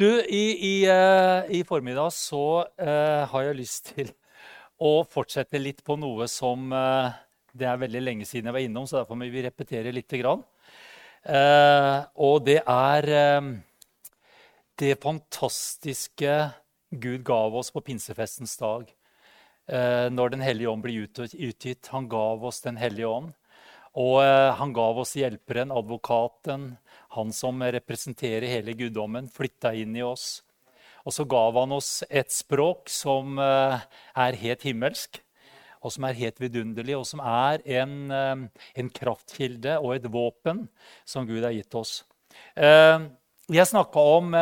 Du, i, i, uh, i formiddag så uh, har jeg lyst til å fortsette litt på noe som uh, det er veldig lenge siden jeg var innom, så derfor må vi repetere litt. Grann. og det er det fantastiske Gud gav oss på pinsefestens dag. når Den hellige ånd blir utgitt. Han gav oss Den hellige ånd. Og han gav oss hjelperen, advokaten, han som representerer hele guddommen, flytta inn i oss. Og så gav han oss et språk som eh, er helt himmelsk, og som er helt vidunderlig, og som er en, eh, en kraftkilde og et våpen som Gud har gitt oss. Eh, jeg snakka om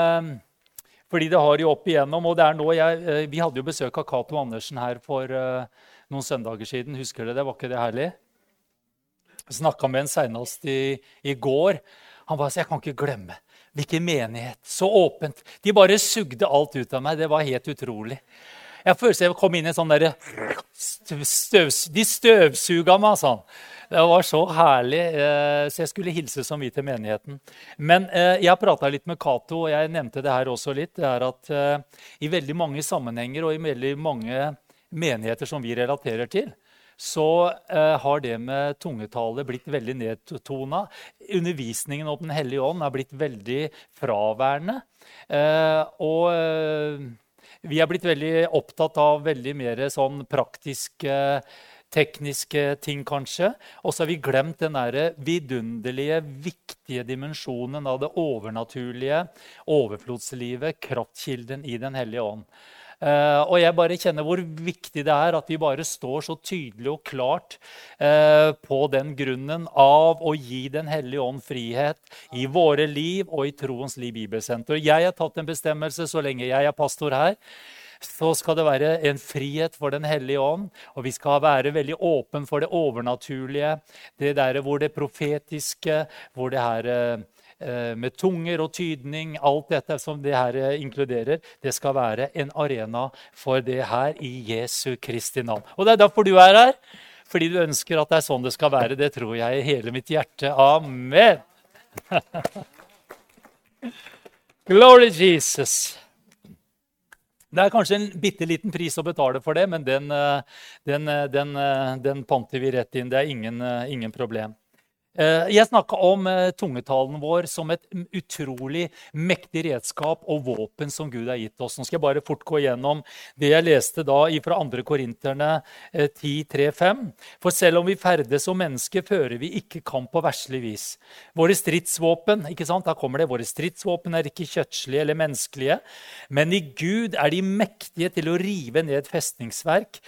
fordi det har jo opp igjennom, og det er nå jeg, Vi hadde jo besøk av Cato Andersen her for noen søndager siden. Husker dere det? Var ikke det herlig? Snakka med en senest i, i går. Han bare sa jeg kan ikke glemme. Hvilken menighet. Så åpent. De bare sugde alt ut av meg. Det var helt utrolig. Jeg følte jeg kom inn i en sånn derre støv, De støvsuga meg, han. Det var så herlig. Eh, så jeg skulle hilse som vi til menigheten. Men eh, jeg prata litt med Cato, og jeg nevnte det her også litt. Det er at eh, i veldig mange sammenhenger og i veldig mange menigheter som vi relaterer til, så eh, har det med tungetale blitt veldig nedtona. Undervisningen om Den hellige ånd har blitt veldig fraværende. Eh, og eh, vi er blitt veldig opptatt av veldig mer sånn praktiske tekniske ting, kanskje. Og så har vi glemt den der vidunderlige, viktige dimensjonen av det overnaturlige, overflodslivet, kraftkilden i Den hellige ånd. Uh, og jeg bare kjenner hvor viktig det er at vi bare står så tydelig og klart uh, på den grunnen av å gi Den hellige ånd frihet i våre liv og i Troens liv bibelsenter. Jeg har tatt en bestemmelse så lenge jeg er pastor her så skal det være en frihet for Den hellige ånd. Og vi skal være veldig åpen for det overnaturlige, det der hvor det profetiske, hvor det her Eh, med tunger og tydning, alt dette som det her eh, inkluderer, det skal være en arena for det her i Jesu Kristi navn. Og det er derfor du er her. Fordi du ønsker at det er sånn det skal være. Det tror jeg i hele mitt hjerte. Amen. Glory Jesus. Det er kanskje en bitte liten pris å betale for det, men den, eh, den, den, den panter vi rett inn. Det er ingen, ingen problem. Eh, jeg snakka om eh, tungetalen vår som et utrolig mektig redskap og våpen som Gud har gitt oss. Nå skal jeg bare fort gå igjennom det jeg leste da fra 2. Korinterne 10.3.5. Eh, For selv om vi ferdes som mennesker, fører vi ikke kamp på verslig vis. Våre stridsvåpen ikke sant? Da kommer det, våre stridsvåpen er ikke kjøttslige eller menneskelige, men i Gud er de mektige til å rive ned festningsverk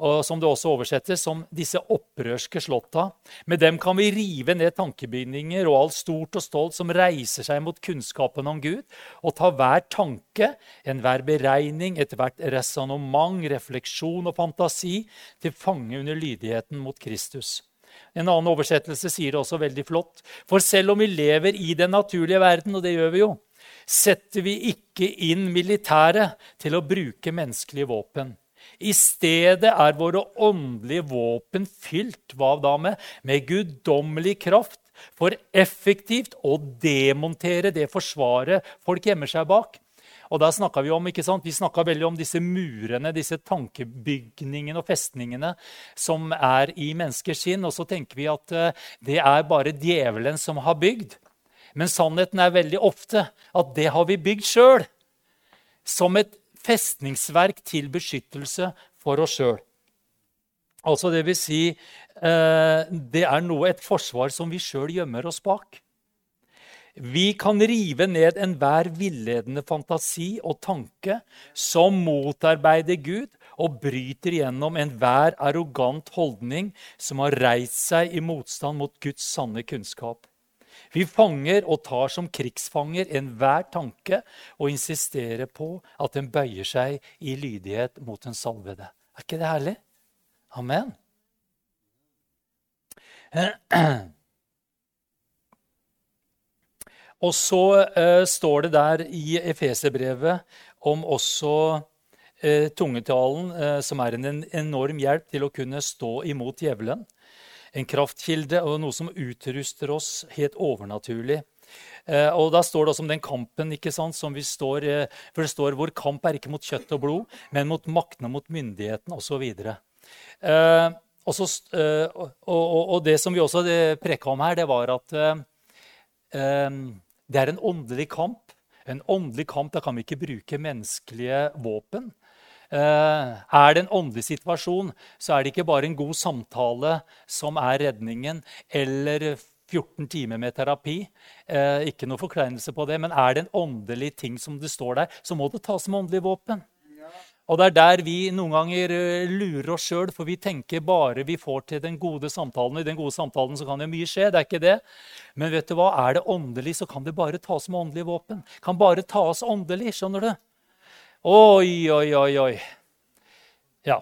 og som det også oversettes som disse opprørske slotta. Med dem kan vi rive ned tankebygninger og alt stort og stolt som reiser seg mot kunnskapen om Gud, og ta hver tanke, enhver beregning, ethvert resonnement, refleksjon og fantasi til fange under lydigheten mot Kristus. En annen oversettelse sier det også veldig flott. For selv om vi lever i den naturlige verden, og det gjør vi jo, setter vi ikke inn militæret til å bruke menneskelige våpen. I stedet er våre åndelige våpen fylt hva da med? Med guddommelig kraft for effektivt å demontere det forsvaret folk gjemmer seg bak. Og da Vi om, ikke sant? Vi snakka veldig om disse murene, disse tankebygningene og festningene som er i menneskers sinn. Og så tenker vi at uh, det er bare djevelen som har bygd. Men sannheten er veldig ofte at det har vi bygd sjøl. Som et festningsverk til beskyttelse for oss sjøl. Altså det vil si eh, det er noe, et forsvar som vi sjøl gjemmer oss bak. Vi kan rive ned enhver villedende fantasi og tanke som motarbeider Gud og bryter gjennom enhver arrogant holdning som har reist seg i motstand mot Guds sanne kunnskap. Vi fanger og tar som krigsfanger enhver tanke og insisterer på at den bøyer seg i lydighet mot den salvede. Er ikke det herlig? Amen. Og så uh, står det der i Efeserbrevet om også uh, tungetalen, uh, som er en enorm hjelp til å kunne stå imot djevelen en kraftkilde og noe som utruster oss helt overnaturlig. Eh, og Da står det også om den kampen ikke sant, som vi står eh, For det står vår kamp er ikke mot kjøtt og blod, men mot maktene, mot myndigheten osv. Og, så, eh, og, og, det som vi også preka om her, det var at det er en åndelig kamp. En åndelig kamp, Da kan vi ikke bruke menneskelige våpen. Er det en åndelig situasjon, så er det ikke bare en god samtale som er redningen, eller 14 timer med terapi. ikke noe forkleinelse på det, men er det en åndelig ting som det står der, så må det tas med åndelig våpen. Og det er der vi noen ganger eh, lurer oss sjøl, for vi tenker bare vi får til den gode samtalen. I den gode samtalen så kan det mye skje, det er ikke det. Men vet du hva? er det åndelig, så kan det bare tas med åndelige våpen. Kan bare tas åndelig, skjønner du? Oi, oi, oi, oi. Ja.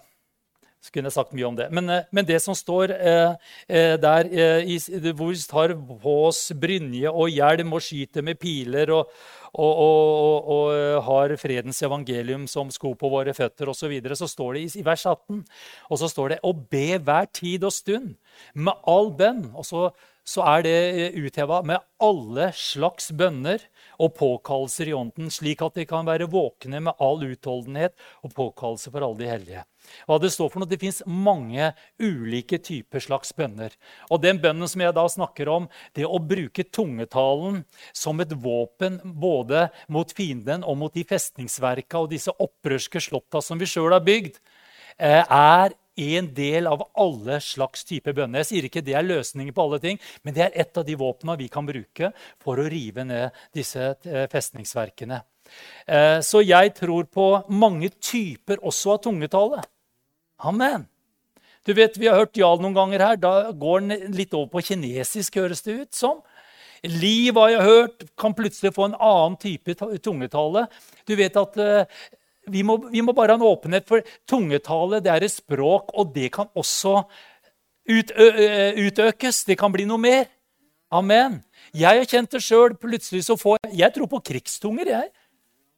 Så kunne jeg sagt mye om det. Men, eh, men det som står eh, eh der eh, hvor vi tar på oss brynje og hjelm og skyter med piler og, og, og, og, eh, har fredens evangelium som sko på våre føtter osv., så, videre, så står det i, i, vers 18 og så står det, å be hver tid og stund med all bønn. Og så, så er det utheva med alle slags bønner og påkallelser i ånden, slik at de kan være våkne med all utholdenhet og påkallelse for alle de hellige. Hva Det står for noe, det fins mange ulike typer slags bønner. Og den bønnen som jeg da snakker om, det å bruke tungetalen som et våpen både mot fienden og mot de festningsverka og disse opprørske slotta som vi sjøl har bygd, eh, er en del av alle slags typer bønner. Jeg sier ikke det er løsningen på alle ting, men det er et av de våpnene vi kan bruke for å rive ned disse eh, festningsverkene. Eh, så jeg tror på mange typer også av tungetale. Amen. Du vet, Vi har hørt Jarl noen ganger her. Da går den litt over på kinesisk, høres det ut som. Liv har jeg hørt, kan plutselig få en annen type tungetale. Du vet at uh, vi, må, vi, må, bare ha en åpenhet, for tungetale det er et språk, og det kan også utø utøkes. Det kan bli noe mer. Amen. Jeg har kjent det sjøl. Plutselig så får jeg Jeg tror på krigstunger, jeg.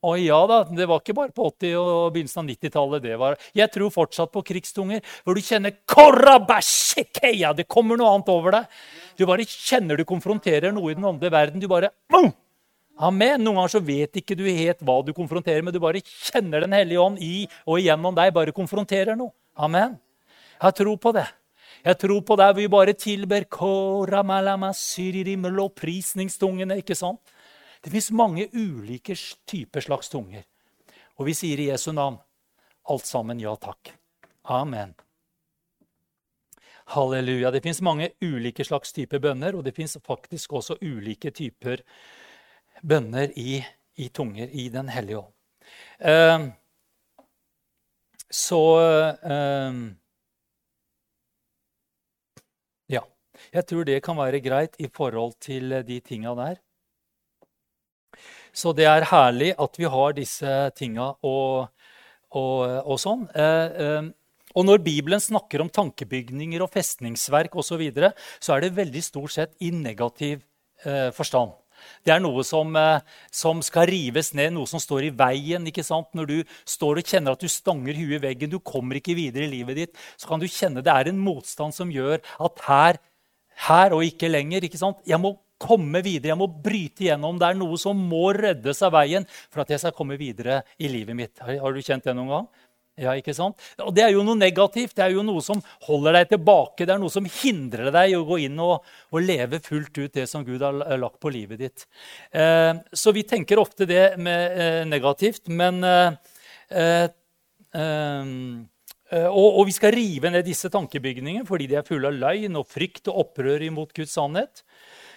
Å ja da, det var ikke bare på 80- og begynnelsen av 90-tallet. det var. Jeg tror fortsatt på krigstunger, hvor du kjenner Korabashikeya! Det kommer noe annet over deg. Du bare kjenner du konfronterer noe i den åndelige verden. Du bare Amen. Noen ganger så vet ikke du helt hva du konfronterer med. Du bare kjenner Den hellige ånd i og igjennom deg, bare konfronterer noe. Amen. Jeg har tro på det. Jeg tror på der vi bare tilber prisningstungene. ikke sant? Det fins mange ulike typer slags tunger. Og vi sier i Jesu navn alt sammen ja takk. Amen. Halleluja. Det fins mange ulike slags typer bønner, og det fins faktisk også ulike typer bønner i, i tunger i Den hellige ånd. Uh, så uh, Ja. Jeg tror det kan være greit i forhold til de tinga der. Så det er herlig at vi har disse tinga og, og, og sånn. Eh, eh, og når Bibelen snakker om tankebygninger og festningsverk osv., så, så er det veldig stort sett i negativ eh, forstand. Det er noe som, eh, som, skal rives ned, noe som står i veien. ikke sant? Når du står og kjenner at du stanger huet i veggen, du kommer ikke videre i livet ditt, så kan du kjenne det er en motstand som gjør at her, her og ikke lenger. ikke sant? Jeg må komme videre. Jeg må bryte igjennom. Det er noe som må reddes av veien for at jeg skal komme videre i livet mitt. Har du kjent det noen gang? Ja, ikke sant? Og Det er jo noe negativt. Det er jo noe som holder deg tilbake. Det er noe som hindrer deg i å gå inn og, og leve fullt ut det som Gud har lagt på livet ditt. Eh, så vi tenker ofte det med, eh, negativt, men eh, eh, eh og, og, vi skal rive ned disse tankebygningene fordi de er fulle av løgn og frykt og opprør imot Guds sannhet.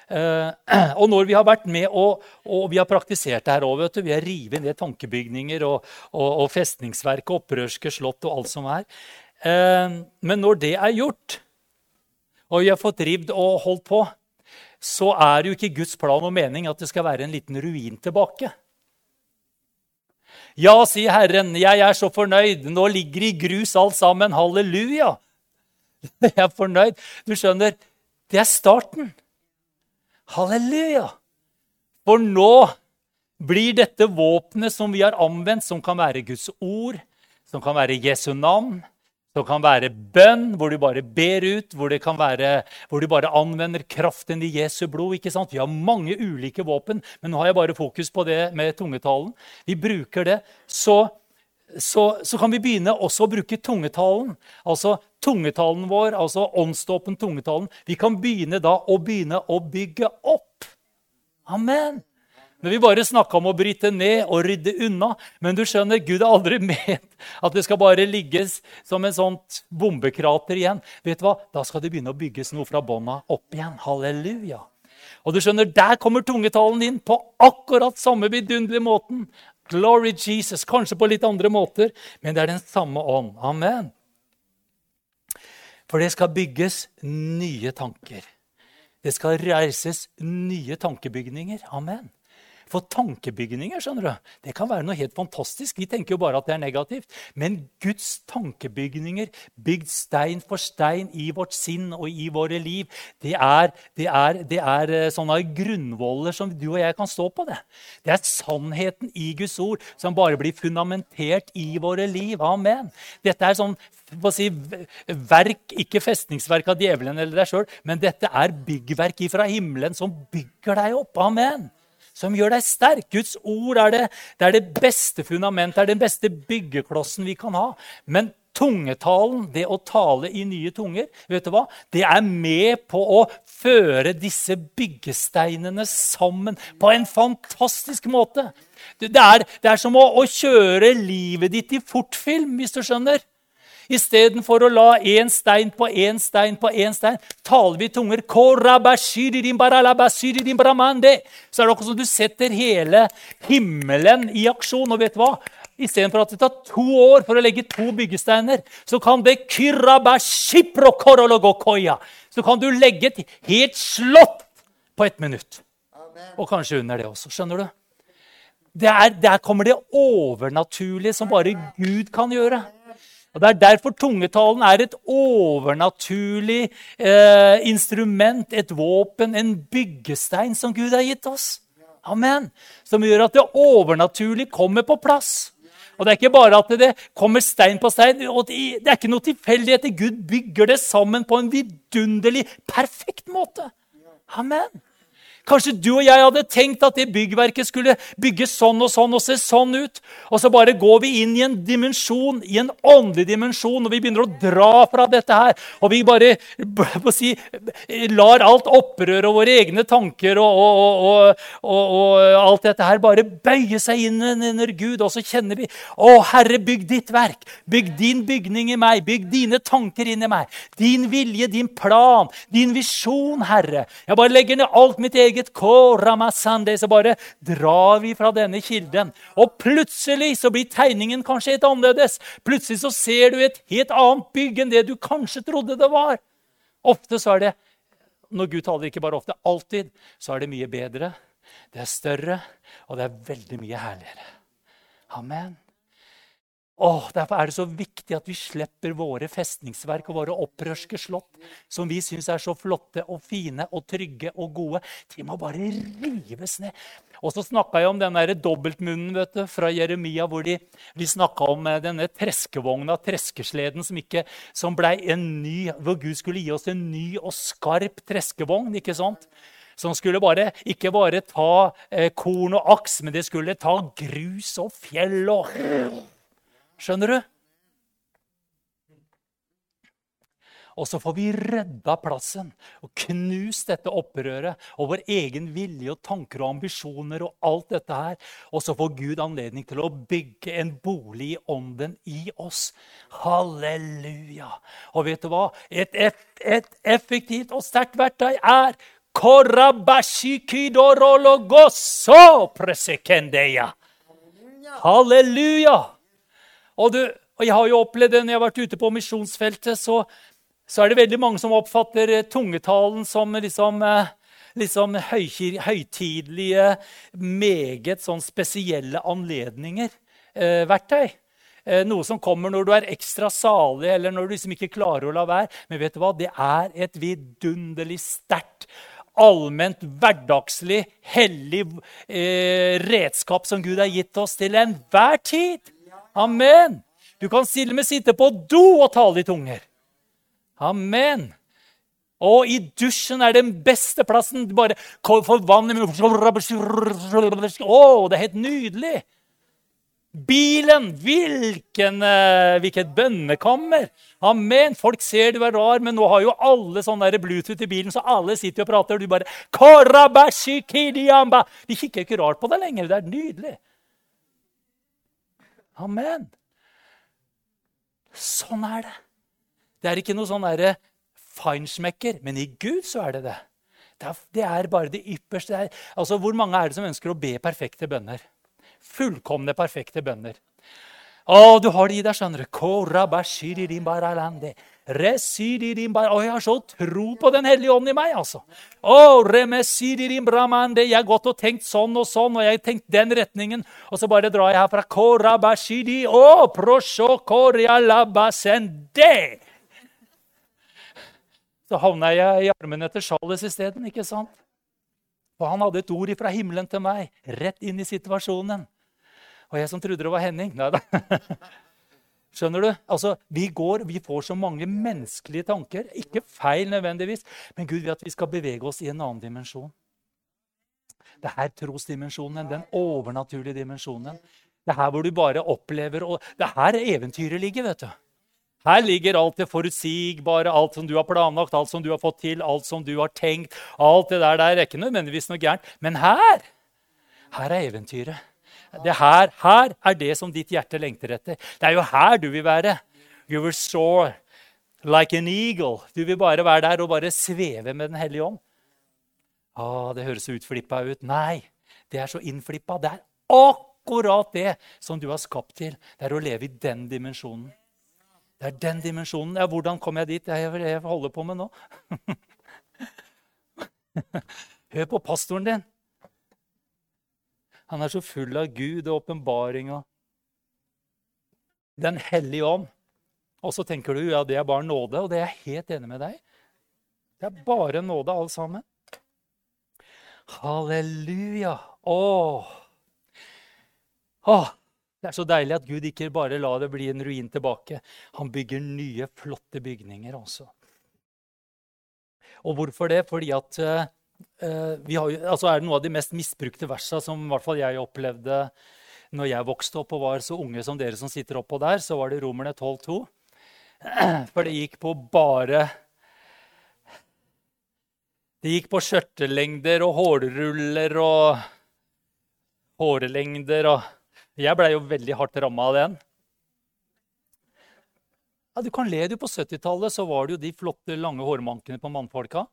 Eh, og når vi har vært med og, og vi har praktisert det her òg, vi har revet ned tankebygninger og, og, og festningsverk og opprørske slott og alt som er eh, Men når det er gjort, og vi har fått rivd og holdt på, så er det jo ikke Guds plan og mening at det skal være en liten ruin tilbake. Ja, sier Herren, jeg er så fornøyd. Nå ligger i grus alt sammen. Halleluja! Jeg er fornøyd. Du skjønner, det er starten. Halleluja! For nå blir dette våpenet som vi har anvendt, som kan være Guds ord, som kan være Jesu navn, som kan være bønn, hvor du bare ber ut, hvor, være, hvor du bare anvender kraften i Jesu blod. ikke sant? Vi har mange ulike våpen, men nå har jeg bare fokus på det med tungetalen. Vi bruker det. Så, så, så kan vi begynne også å bruke tungetalen. Altså tungetalen vår, altså åndsdåpen tungetalen. Vi kan begynne da å begynne å bygge opp. Amen. Men vi bare snakka om å bryte ned og rydde unna. Men du skjønner, Gud har aldri ment at det skal bare ligges som en sånt bombekrater igjen. Vet du hva? Da skal det begynne å bygges noe fra bånda opp igjen. Halleluja. Og du skjønner, Der kommer tungetalen inn på akkurat samme vidunderlige måten. Glory Jesus. Kanskje på litt andre måter, men det er den samme ånd. Amen. For det skal bygges nye tanker. Det skal reises nye tankebygninger. Amen. For tankebygninger skjønner du, det kan være noe helt fantastisk. Vi tenker jo bare at det er negativt. Men Guds tankebygninger, bygd stein for stein i vårt sinn og i våre liv, det er, det er, det er eh, sånne grunnvoller som du og jeg kan stå på. Det Det er sannheten i Guds ord som bare blir fundamentert i våre liv. Amen. Dette er sånn si, verk, ikke festningsverk av djevelen eller deg sjøl, men dette er byggverk ifra himmelen som bygger deg opp. Amen som gjør deg sterk. Guds ord er det, det, er det beste fundamentet, det er den beste byggeklossen vi kan ha. Men tungetalen, det å tale i nye tunger, vet du hva? det er med på å føre disse byggesteinene sammen på en fantastisk måte. Det er, det er som å, å kjøre livet ditt i fortfilm, hvis du skjønner. Istedenfor å la én stein på én stein på én stein, taler vi tunger. Så er det akkurat som du setter hele himmelen i aksjon. Og vet du hva? Istedenfor at det tar to år for å legge to byggesteiner, så kan det Så kan du legge et helt slott på ett minutt. Og kanskje under det også. Skjønner du? Der, der kommer det overnaturlige som bare Gud kan gjøre. Og Det er derfor tungetalen er et overnaturlig eh, instrument, et våpen, en byggestein som Gud har gitt oss. Amen. Som gjør at det overnaturlige kommer på plass. Og Det er ikke bare at det kommer stein på stein. Det er ikke noe tilfeldighet. Gud bygger det sammen på en vidunderlig, perfekt måte. Amen. Kanskje du og jeg hadde tenkt at det byggverket skulle bygges sånn og sånn og se sånn ut. Og så bare går vi inn i en dimensjon, i en åndelig dimensjon, og vi begynner å dra fra dette her. Og vi bare si, lar alt opprøret og våre egne tanker og, og, og, og, alt dette her bare bøye seg inn under Gud. Og så kjenner vi Å, Herre, bygg ditt verk. Bygg din bygning i meg. Bygg dine tanker inn i meg. Din vilje, din plan, din visjon, Herre. Jeg bare legger ned alt mitt eget eget koramasande, så bare drar vi fra denne kilden. Og plutselig så blir tegningen kanskje helt annerledes. Plutselig så ser du et helt annet bygg enn det du kanskje trodde det var. Ofte så er det når Gud taler ikke bare ofte, alltid, så er det mye bedre, det er større, og det er veldig mye herligere. Amen. Åh, Derfor er det så viktig at vi slipper våre festningsverk og våre opprørske slott, som vi syns er så flotte og fine og trygge og gode. De må bare rives ned. Og så snakka jeg om den der dobbeltmunnen vet du, fra Jeremia, hvor de, de snakka om eh, denne treskevogna, treskesleden, som, ikke, som ble en ny Hvor Gud skulle gi oss en ny og skarp treskevogn. ikke sant? Som skulle bare, ikke bare ta eh, korn og aks, men det skulle ta grus og fjell og Skjønner du? Og så får vi redda plassen og knust dette opprøret og vår egen vilje og tanker og ambisjoner og alt dette her. Og så får Gud anledning til å bygge en bolig i ånden i oss. Halleluja! Og vet du hva? Et, et, et effektivt og sterkt verktøy er Halleluja! Og, du, og, jeg har jo opplevd det når jeg har vært ute på misjonsfeltet, så, så, er det veldig mange som oppfatter eh, tungetalen som liksom, eh, liksom høytidelige, meget sånn spesielle anledninger. Eh, verktøy. Eh, noe som kommer når du er ekstra salig, eller når du liksom ikke klarer å la være. Men vet du hva? det er et vidunderlig sterkt allment hverdagslig, hellig eh, redskap som Gud har gitt oss til enhver tid. Amen! Du kan til og med sitte på do og tale i tunger. Amen. Og i dusjen er den beste plassen. Bare får vann Å, det er helt nydelig. Bilen, hvilken, uh, hvilket bønnekammer! Amen! Folk ser du er rar, men nå har jo alle sånn Bluetooth i bilen, så alle sitter og prater, og du bare De kikker ikke rart på deg lenger. Det er nydelig. Amen. Sånn er det. Det er ikke noe sånn derre feinschmecker, men i Gud så er det det. Det er, det er bare det ypperste. Altså, Hvor mange er det som ønsker å be perfekte bønner? Fullkomne, perfekte bønner. Å, du har det i deg, skjønner du. Å, jeg har så tro på Den hellige ånd i meg, altså. Å, Jeg har gått og tenkt sånn og sånn, og jeg har tenkt den retningen. Og så bare drar jeg herfra. Så havna jeg i armene til Charles isteden, ikke sant? For han hadde et ord fra himmelen til meg, rett inn i situasjonen. Og jeg som trodde det var Henning. Nei da. Skjønner du? Altså, vi, går, vi får så mange menneskelige tanker. Ikke feil nødvendigvis, men Gud vil at vi skal bevege oss i en annen dimensjon. Det er trosdimensjonen, den overnaturlige dimensjonen. Det er her hvor du bare opplever og Det er her eventyret ligger. vet du. Her ligger alt det forutsigbare, alt som du har planlagt, alt som du har fått til, alt som du har tenkt. Alt det der, der er ikke nødvendigvis noe gærent. Men her, her er eventyret. Det her, her er det som ditt hjerte lengter etter. Det er jo her du vil være. You will soar like an eagle. Du vil bare være der og bare sveve med Den hellige ånd. Å, det høres utflippa ut. Nei, det er så innflippa. Det er akkurat det som du har skapt til. Det er å leve i den dimensjonen. Det er den dimensjonen. Ja, hvordan kom jeg dit? Det jeg holder på med nå. Hør på pastoren din. Han er så full av Gud og åpenbaringa. Den hellige ånd. Og så tenker du ja, det er bare nåde, og det er jeg helt enig med deg. Det er bare nåde, alle sammen. Halleluja. Åh. Åh. Det er så deilig at Gud ikke bare lar det bli en ruin tilbake. Han bygger nye, flotte bygninger også. Og hvorfor det? Fordi at Eh, har, altså er det noe av de mest misbrukte versa som i hvert fall jeg opplevde når jeg vokste opp og var så unge som dere som sitter oppå der, så var det Romerne 12,2. For det gikk på bare Det gikk på skjørtelengder og hårruller og hårlengder og Jeg blei jo veldig hardt ramma av den. Ja, du kan le, du. På 70-tallet var det jo de flotte, lange hårmankene på mannfolka.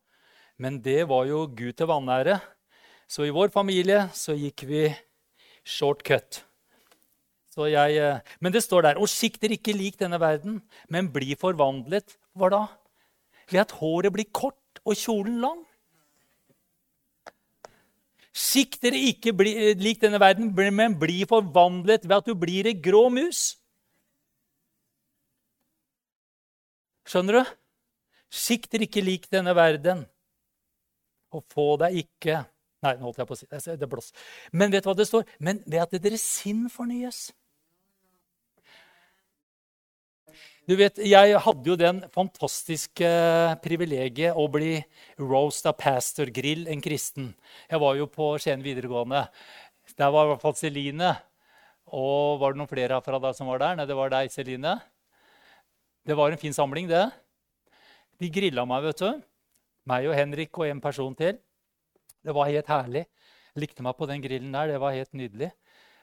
Men det var jo Gud til vanære. Så i vår familie så gikk vi shortcut. Så jeg, eh, men det står der Og sikter ikke lik denne verden, men bli forvandlet. Hva da? Ved at håret blir kort og kjolen lang. Sikt ikke bli, eh, lik denne verden, men bli forvandlet ved at du blir ei grå mus. Skjønner du? Sikt ikke lik denne verden, og få deg ikke Nei, nå holdt jeg på å si det. det blås. Men vet du hva det står? Men ved at deres sinn fornyes. Du vet, Jeg hadde jo den fantastiske privilegiet å bli roast av pastor Grill, en kristen. Jeg var jo på Skien videregående. Der var i hvert fall Celine. Og var det noen flere fra deg som var der? Nei, det var deg, Celine. Det var en fin samling, det. De grilla meg, vet du. Meg og Henrik og en person til. Det var helt herlig. Jeg likte meg på den grillen der. Det var helt nydelig.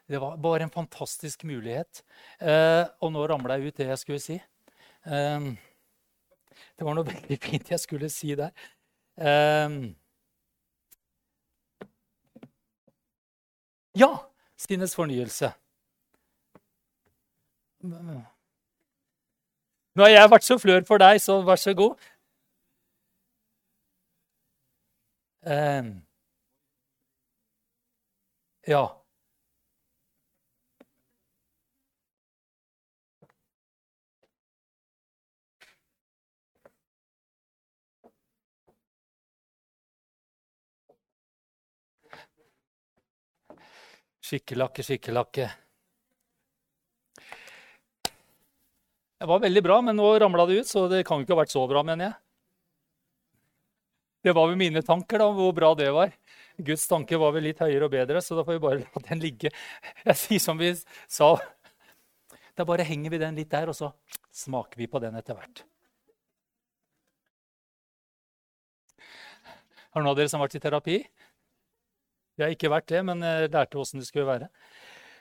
Det var bare en fantastisk mulighet. Eh, og nå ramla jeg ut det jeg skulle si. Eh, det var noe veldig fint jeg skulle si der. Eh, ja, sinnets fornyelse. Nå har jeg vært så flør for deg, så vær så god. Um, ja. Skikkelakke, skikkelakke. Det var veldig bra, men nå ramla det ut, så det kan jo ikke ha vært så bra, mener jeg. Det var vel mine tanker, da, hvor bra det var. Guds tanke var vel litt høyere og bedre, så da får vi bare la den ligge. Jeg sier som vi sa. Da bare henger vi den litt der, og så smaker vi på den etter hvert. Har noen av dere som har vært i terapi? Jeg har ikke vært det, men jeg lærte åssen det skulle være.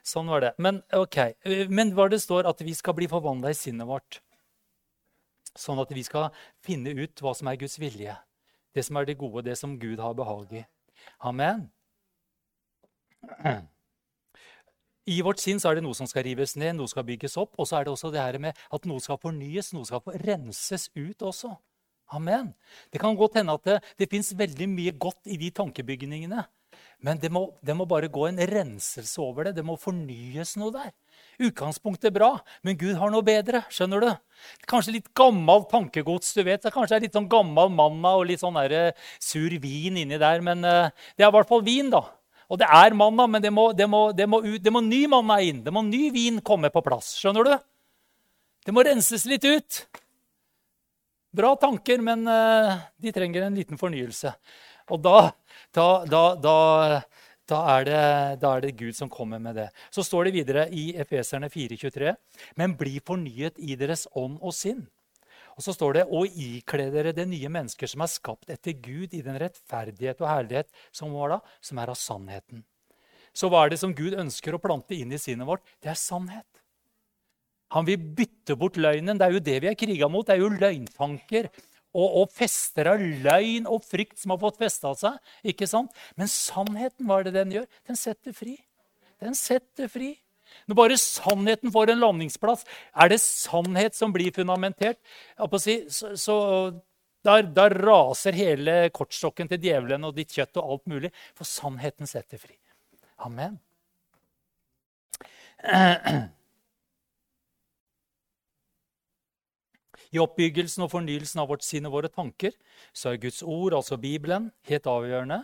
Sånn var det. Men ok, men hva det står at vi skal bli forvandla i sinnet vårt. Sånn at vi skal finne ut hva som er Guds vilje. Det som er det gode, det som Gud har behag i. Amen. I vårt sinn så er det noe som skal rives ned, noe skal bygges opp. Og så er det også det her med at noe skal fornyes, noe skal renses ut også. Amen. Det kan godt hende at det, det fins veldig mye godt i de tankebygningene. Men det må, det må, bare gå en renselse over det. Det må fornyes noe der. Utgangspunktet er bra, men Gud har noe bedre. skjønner du? Kanskje litt gammelt tankegods. du vet. Kanskje det er litt sånn gammel manna og litt sånn der, sur vin inni der. Men uh, det er i hvert fall vin, da. Og det er manna, men det må, det, må, det, må ut, det må, ny manna inn. Det må ny vin komme på plass. Skjønner du? Det må renses litt ut. Bra tanker, men uh, de trenger en liten fornyelse. Og da, da, da, da, er det, da er det Gud som kommer med det. Så står det videre i Efeserne 4,23.: Men bli fornyet i deres ånd og sinn. Og så står det og ikle dere det nye mennesker som er skapt etter Gud i den rettferdighet og herlighet som var da, som er av sannheten. Så hva er det som Gud ønsker å plante inn i sinnet vårt? Det er sannhet. Han vil bytte bort løgnen. Det er jo det vi er kriga mot. Det er jo løgntanker og, og fester av løgn og frykt som har fått festa seg. ikke sant? Men sannheten, hva er det den gjør? Den setter fri. Den setter fri. Når bare sannheten får en landingsplass, er det sannhet som blir fundamentert. Si, så, så der, der, raser hele kortstokken til djevelen og ditt kjøtt og alt mulig. For sannheten setter fri. Amen. I oppbyggelsen og fornyelsen av vårt sinn og våre tanker så er Guds ord, altså Bibelen, helt avgjørende.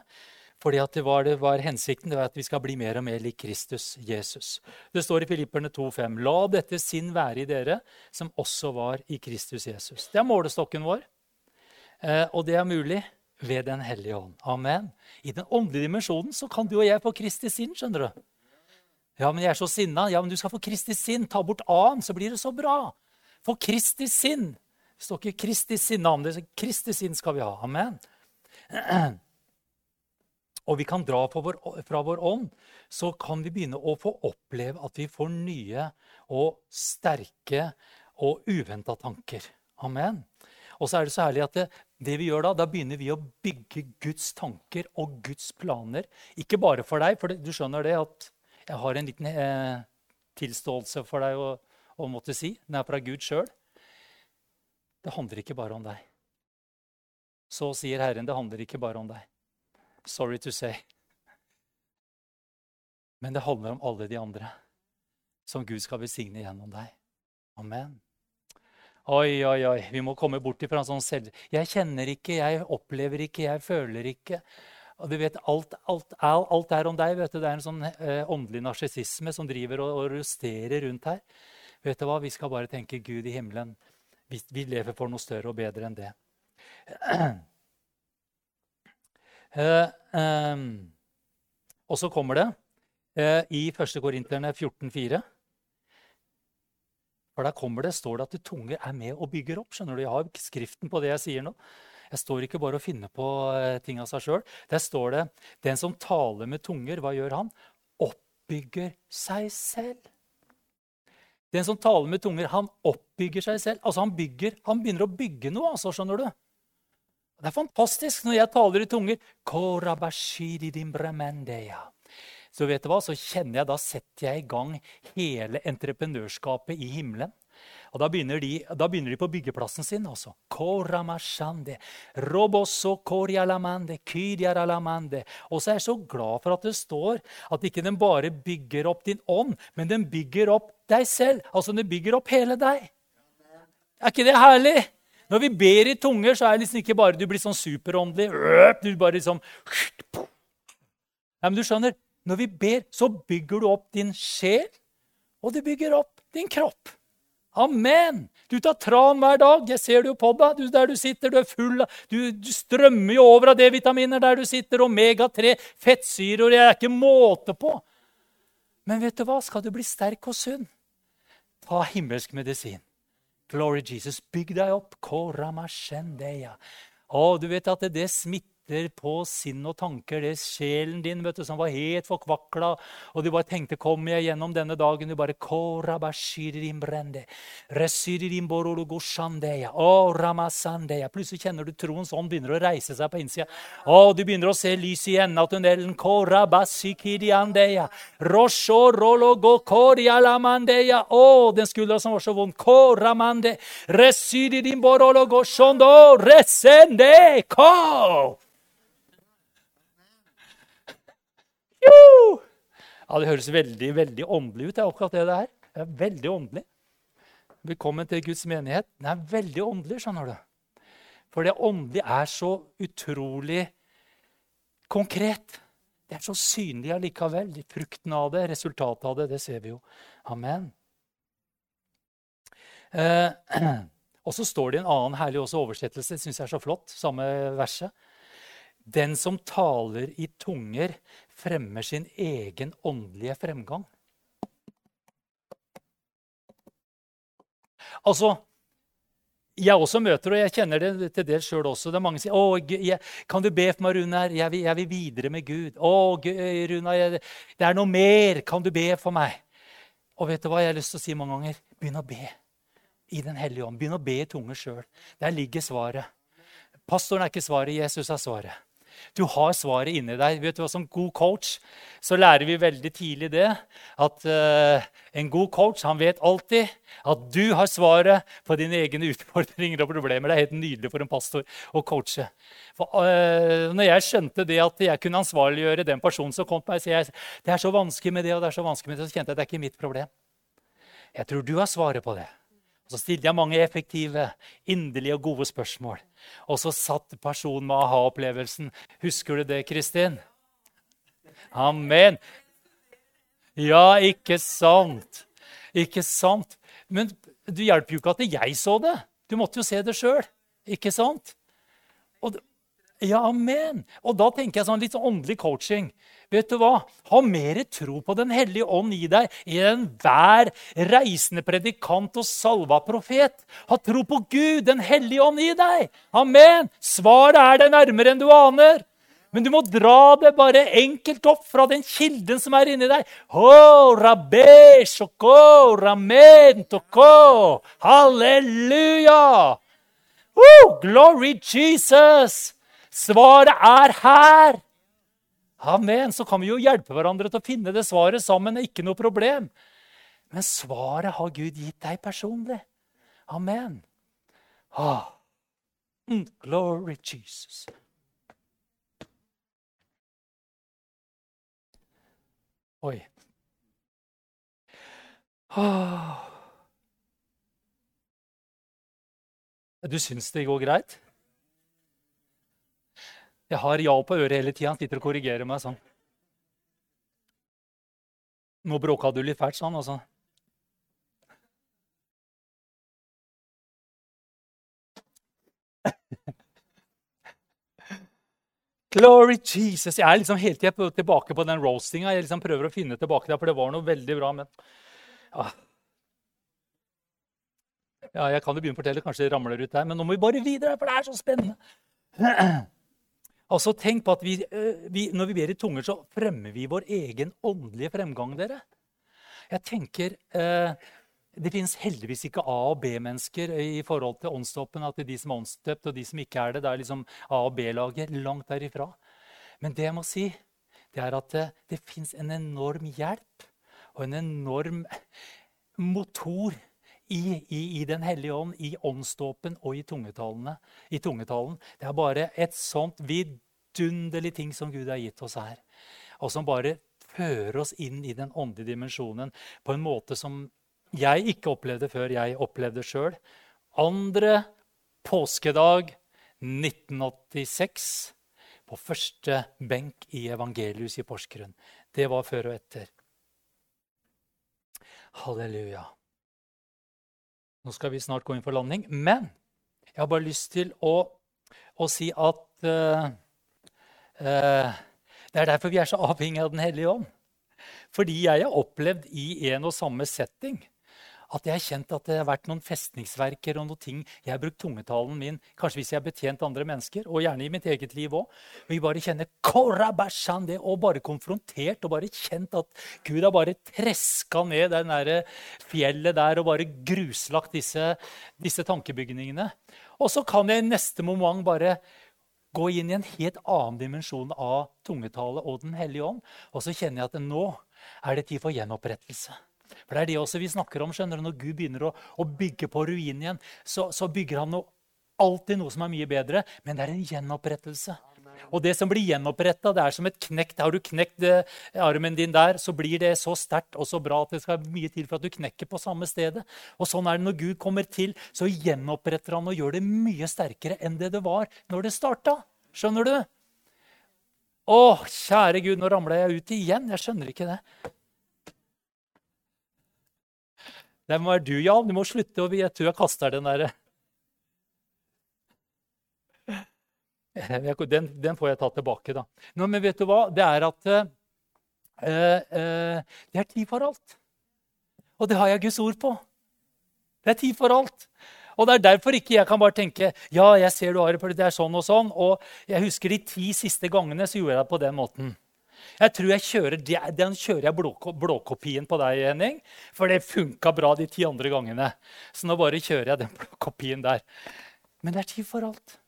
Fordi det var, det var hensikten det var at vi skal bli mer og mer lik Kristus, Jesus. Det står i Filipperne 2,5.: La dette sinn være i dere, som også var i Kristus Jesus. Det er målestokken vår, eh, og det er mulig ved Den hellige ånd. Amen. I den åndelige dimensjonen så kan du og jeg få Kristi sinn. skjønner du. Ja, men jeg er så sinna. Ja, men du skal få Kristi sinn. Ta bort A-en, så blir det så bra. Få Kristi sinn. Det står ikke Kristi sinnavn. Kristi sinn skal vi ha. Amen. Og vi kan dra fra vår ånd, så kan vi begynne å få oppleve at vi får nye og sterke og uventa tanker. Amen. Og så er det så herlig at det, det, vi gjør da, da begynner vi å bygge Guds tanker og Guds planer. Ikke bare for deg, for du skjønner det at jeg har en liten eh, tilståelse for deg å, å måtte si. Den er fra Gud sjøl. Det handler ikke bare om deg. Så sier Herren, det handler ikke bare om deg. Sorry to say. Men det handler om alle de andre som Gud skal besigne gjennom deg. Amen. Oi, oi, oi. Vi må komme bort fra en sånn selv... Jeg kjenner ikke, jeg opplever ikke, jeg føler ikke. Og du vet, Alt, alt, alt er om deg. vet du. Det er en sånn eh, åndelig narsissisme som driver og, og rusterer rundt her. Vet du hva? Vi skal bare tenke Gud i himmelen. Vi, lever for noe større og bedre enn det. Uh, um, og så kommer det uh, i 1. Korinterne 14,4. For der kommer det, står det at det tunger er med og bygger opp. skjønner du? Jeg har skriften på det jeg sier nå. Jeg står ikke bare og finner på uh, ting av seg sjøl. Der står det den som taler med tunger, hva gjør han? Oppbygger seg selv. Den som taler med tunger, han oppbygger seg selv. Altså Han bygger, han begynner å bygge noe. altså, skjønner du? Det er fantastisk når jeg taler i tunger. Så vet du hva, så kjenner jeg, da setter jeg i gang hele entreprenørskapet i himmelen. Og da begynner, de, da begynner de på byggeplassen sin. altså. Og så er jeg så glad for at det står at ikke den bare bygger opp din ånd, men den bygger opp deg selv. Altså den bygger opp hele deg. Er ikke det herlig? Når vi ber i tunger, så er det liksom ikke bare du blir sånn superåndelig. Du bare liksom Nei, men du skjønner, Når vi ber, så bygger du opp din sjel, og du bygger opp din kropp. Amen! Du tar tran hver dag. Jeg ser det jo på deg. Du, der du sitter, du er full av du, du, strømmer jo over av D-vitaminer der du sitter. Omega-3, fettsyrer Det er ikke måte på. Men vet du hva? Skal du bli sterk og sunn, ta himmelsk medisin. Glory Jesus, bygg deg opp. Å, du vet at det smitter sitter på sinn og tanker, det er sjelen din vet du, som var helt forkvakla, og du bare tenkte 'Kommer jeg gjennom denne dagen?' Du bare Plutselig kjenner du troen sånn begynner å reise seg på innsida. Og du begynner å se lys i enden av tunnelen. Å, den skuldra som var så vond. Koramande. borologo shondo resende. Ko! Jo! Ja, Det høres veldig veldig åndelig ut. Det er akkurat det det er. Det er veldig åndelig. Velkommen til Guds menighet. Den er veldig åndelig, skjønner du. For det åndelige er så utrolig konkret. Det er så synlig allikevel. Frukten av det, resultatet av det, det ser vi jo. Amen. Eh, og så står det i en annen herlig oversettelse, syns jeg er så flott, samme verset. Den som taler i tunger, fremmer sin egen åndelige fremgang. Altså, jeg også møter, og jeg kjenner det til dels sjøl også. Det er mange som sier å, jeg, 'Kan du be for meg, Runar? Jeg, jeg, vil videre med Gud.' 'Å, Runar, det er noe mer. Kan du be for meg?' Og vet du hva jeg har lyst til å si mange ganger? Begynn å be i Den hellige ånd. Begynn å be i tunge sjøl. Der ligger svaret. Pastoren er ikke svaret, Jesus er svaret. Du har svaret inni deg. Vet du hva, Som god coach så lærer vi veldig tidlig det at uh, en god coach han vet alltid at du har svaret på dine egne utfordringer og problemer. Det er helt nydelig for en pastor å coache. For, uh, når jeg skjønte det at jeg kunne ansvarliggjøre den personen som kom til meg, så jeg, det er så vanskelig med det, og det er så vanskelig med det, så kjente jeg at det er ikke mitt problem. Jeg tror du har svaret på det. Og så stilte jeg mange effektive, inderlige og gode spørsmål. Og så satt personen med aha-opplevelsen. Husker du det, Kristin? Amen. Ja, ikke sant? Ikke sant? Men du hjelper jo ikke at jeg så det. Du måtte jo se det sjøl. Ikke sant? Og, ja, amen. Og da tenker jeg sånn litt sånn åndelig coaching. Vet du hva? Ha mer tro på Den hellige ånd i deg enn enhver reisende predikant og salva profet. Ha tro på Gud, Den hellige ånd i deg. Amen. Svaret er det nærmere enn du aner. Men du må dra det bare enkelt opp fra den kilden som er inni deg. Oh, rabbe, shoko, ramen, toko. Halleluja! Oh, glory Jesus! Svaret er her. Amen. Så kan vi jo hjelpe hverandre til å finne det svaret sammen. Er ikke noe problem. Men svaret har Gud gitt deg personlig. Amen. Ah. Mm, glory Jesus. Oi. Ah. Du syns det går greit? Jeg har ja på øret hele tida. Han sitter og korrigerer meg sånn. Nå bråka du litt fælt, sånn, altså. Glory Jesus! Jeg er liksom hele tida tilbake på den roastinga. Jeg liksom prøver å finne tilbake der, for det var noe veldig bra. Men ja. ja, jeg kan jo begynne å fortelle. Kanskje det ramler ut der. Men nå må vi bare videre, for det er så spennende. Altså, tenk på at vi, eh, vi, Når vi ber i tunger, så fremmer vi vår egen åndelige fremgang. dere. Jeg tenker, eh, Det fins heldigvis ikke A- og B-mennesker i forhold til åndstoppen. At det er de som er åndsdøpt, og de som ikke er det, det er liksom A- og B-laget. Langt derifra. Men det jeg må si, det er at det, det fins en enorm hjelp og en enorm motor i, i, i Den hellige ånd, i åndsdåpen og i tungetalen. Det er bare et sånt vidunderlig ting som Gud har gitt oss her. Og som bare fører oss inn i den åndelige dimensjonen på en måte som jeg ikke opplevde før jeg opplevde sjøl. Andre påskedag 1986 på første benk i Evangelius i Porsgrunn. Det var før og etter. Halleluja. Nå skal vi snart gå inn for landing. Men jeg har bare lyst til å, å si at uh, uh, Det er derfor vi er så avhengig av Den hellige ånd. Fordi jeg har opplevd i en og samme setting at jeg har kjent at det har vært noen festningsverker og noen ting Jeg har brukt tungetalen min kanskje hvis jeg har betjent andre mennesker, og gjerne i mitt eget liv òg. Vi bare kjenner det, og bare konfrontert og bare kjent at Gud har bare treska ned det der fjellet der og bare gruslagt disse, disse tankebygningene. Og så kan jeg i neste moment bare gå inn i en helt annen dimensjon av tungetale og Den hellige ånd. Og så kjenner jeg at nå er det tid for gjenopprettelse. For det er det også vi snakker om. skjønner du? Når Gud begynner å, å bygge på ruinen igjen, så, så bygger han noe, alltid noe som er mye bedre, men det er en gjenopprettelse. Og det som blir gjenoppretta, det er som et knekt. Har du knekt eh, armen din der, så blir det så sterkt og så bra at det skal mye til for at du knekker på samme stedet. Og sånn er det når Gud kommer til, så gjenoppretter han og gjør det mye sterkere enn det det var når det starta. Skjønner du? Å, kjære Gud, nå ramla jeg ut igjen. Jeg skjønner ikke det. Det må være du, Jan. Du må slutte. og Jeg tror jeg kaster den derre den, den, får jeg ta tilbake, da. Nå, men vet du hva? Det er at uh, uh, det er tid for alt. Og det har jeg Guds ord på. Det er tid for alt. Og Det er derfor ikke jeg kan bare tenke ja, jeg ser du har det, det er sånn og sånn. Og jeg husker de ti siste gangene så gjorde jeg det på den måten. Jeg tror jeg kjører, Den kjører jeg blåkopien på deg, Henning. For det funka bra de ti andre gangene. Så nå bare kjører jeg den blåkopien der. Men det er tid for alt.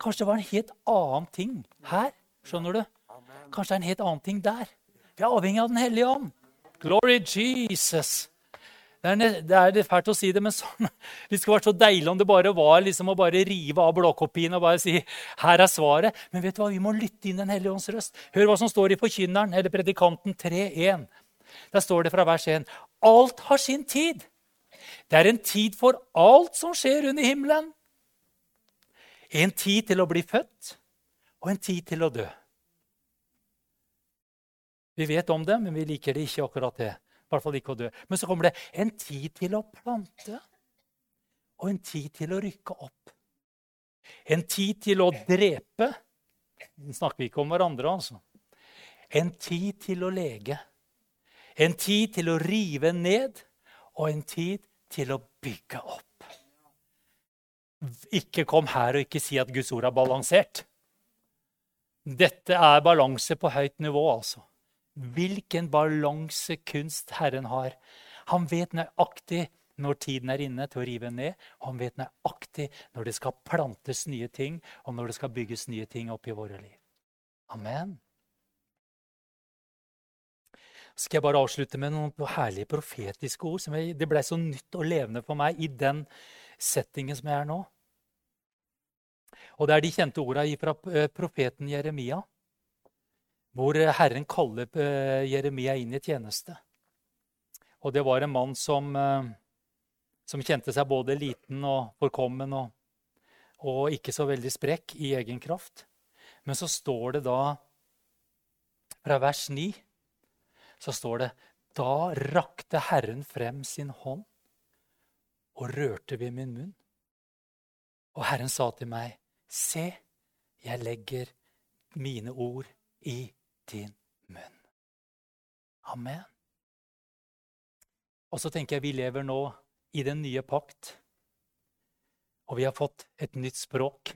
Kanskje det var en helt annen ting her. Skjønner du? Kanskje det er en helt annen ting der. Vi er avhengig av Den hellige ånd. Glory Jesus. Det er, det er fælt å si det, men sånn, det skulle vært så deilig om det bare var liksom å bare rive av blåkopien og bare si her er svaret. Men vet du hva? vi må lytte inn Den hellige ånds røst. Hør hva som står i Forkynneren, eller Predikanten 3.1. Der står det fra vers 1.: Alt har sin tid. Det er en tid for alt som skjer under himmelen. En tid til å bli født og en tid til å dø. Vi vet om det, men vi liker det ikke akkurat det hvert fall ikke å dø. Men så kommer det en tid til å plante og en tid til å rykke opp. En tid til å drepe. Nå snakker vi ikke om hverandre, altså. En tid til å lege. En tid til å rive ned, og en tid til å bygge opp. Ikke kom her og ikke si at Guds ord er balansert. Dette er balanse på høyt nivå, altså hvilken balansekunst Herren har. Han vet nøyaktig når tiden er inne til å rive ned, og han vet nøyaktig når det skal plantes nye ting, og når det skal bygges nye ting opp i våre liv. Amen. Så skal jeg bare avslutte med noen herlige profetiske ord. som jeg, Det ble så nytt og levende for meg i den settingen som jeg er nå. Og det er de kjente ordene fra eh, profeten Jeremia hvor Herren kaller eh, Jeremia inn i tjeneste. Og det var en mann som, eh, som kjente seg både liten og forkommen og, og, ikke så veldig sprekk i egen kraft. Men så står det da, fra vers 9, så står det Da rakte Herren frem sin hånd og rørte ved min munn. Og Herren sa til meg, Se, jeg legger mine ord i din munn. Amen. Og så tenker jeg vi lever nå i den nye pakt. Og vi har fått et nytt språk.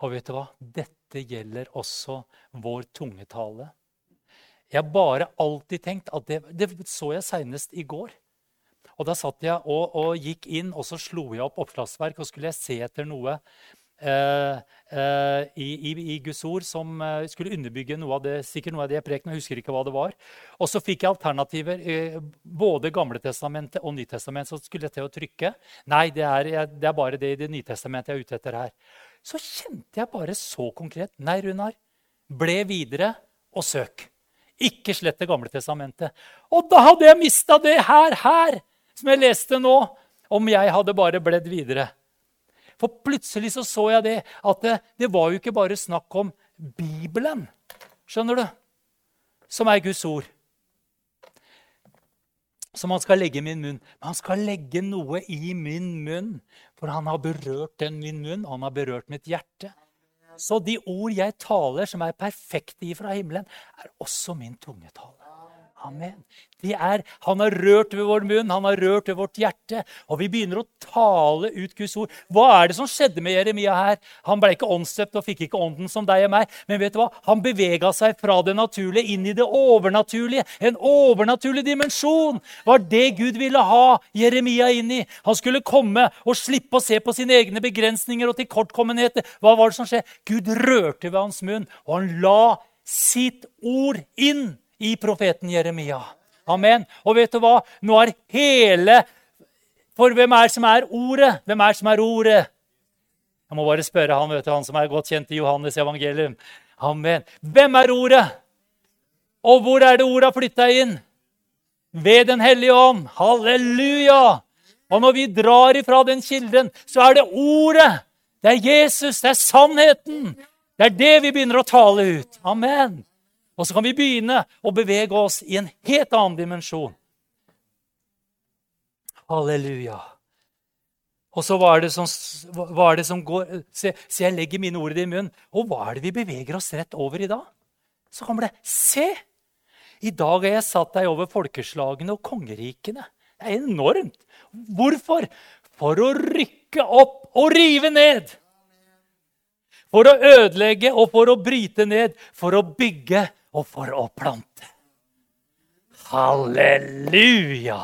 Og vet du hva? Dette gjelder også vår tungetale. Jeg har bare alltid tenkt at det, det så jeg seinest i går. Og Da satt jeg og, og, gikk inn og så slo jeg opp oppslagsverk og skulle jeg se etter noe i, i, i, Guds ord som eh, skulle underbygge noe av det sikkert noe av det jeg preken, jeg husker ikke hva det var. Og så fikk jeg alternativer. både Gamle testamentet og Nytestamentet. Så skulle jeg til å trykke. Nei, det er, det er bare det i Det Nytestamentet jeg er ute etter her. Så kjente jeg bare så konkret. Nei, Runar. Ble videre og søk. Ikke slett Det gamle testamentet. Og da hadde jeg mista det her, her, som jeg leste nå, om jeg hadde bare bledd videre. For plutselig så, så jeg det at det, det var jo ikke bare snakk om Bibelen, skjønner du, som er Guds ord. som han skal legge i min munn. Men han skal legge noe i min munn, for han har berørt den min munn, han har berørt mitt hjerte. Så de ord jeg taler, som er perfekte ifra himmelen, er også min tungetale. Amen. Er, han har rørt ved vår munn, han har rørt ved vårt hjerte. Og vi begynner å tale ut Guds ord. Hva er det som skjedde med Jeremia her? Han ble ikke åndsdøpt og fikk ikke ånden som deg og meg. Men vet du hva? han bevega seg fra det naturlige inn i det overnaturlige. En overnaturlig dimensjon var det Gud ville ha Jeremia inn i. Han skulle komme og slippe å se på sine egne begrensninger og tilkortkommenheter. Hva var det som skjedde? Gud rørte ved hans munn, og han la sitt ord inn i profeten Jeremia. Amen. Og vet du hva? Nå er hele For hvem er det som er ordet? Hvem er det som er ordet? Jeg må bare spørre han, vet du, han som er godt kjent i Johannes evangelium. Amen. Hvem er ordet? Og hvor er det ordet har flytta inn? Ved Den hellige ånd. Halleluja! Og når vi drar ifra den kilden, så er det ordet. Det er Jesus, det er sannheten. Det er det vi begynner å tale ut. Amen. Og så kan vi begynne å bevege oss i en helt annen dimensjon. Halleluja. Og så hva er det som, er det som går se, se, jeg legger mine ord i din munn. Og hva er det vi beveger oss rett over i dag? Så kommer det Se! I dag har jeg satt deg over folkeslagene og kongerikene. Det er enormt. Hvorfor? For å rykke opp og rive ned. For å ødelegge og for å bryte ned. For å bygge og for å plante. Halleluja!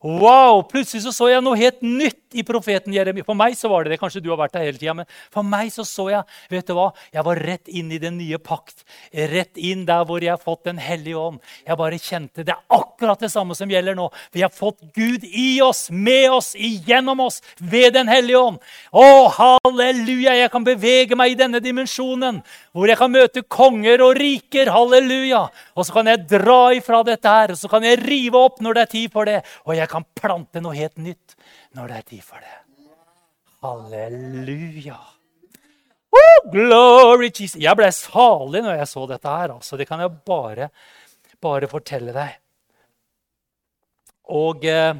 Wow! Plutselig så, så jeg noe helt nytt i profeten Jeremia. For meg så var det det. Kanskje du har vært der hele tida. Men for meg så så jeg vet du hva? Jeg var rett inn i den nye pakt. Rett inn der hvor jeg har fått Den hellige ånd. Jeg bare kjente det er akkurat det samme som gjelder nå. Vi har fått Gud i oss, med oss, igjennom oss, ved Den hellige ånd. Å, halleluja! Jeg kan bevege meg i denne dimensjonen hvor jeg kan møte konger og riker. Halleluja! Og så kan jeg dra ifra dette her, og så kan jeg rive opp når det er tid for det. Og jeg kan plante noe helt nytt når det er tid for det. Halleluja. Oh, glory Jesus. Jeg ble salig når jeg så dette her. Altså. Det kan jeg bare, bare fortelle deg. Og, eh,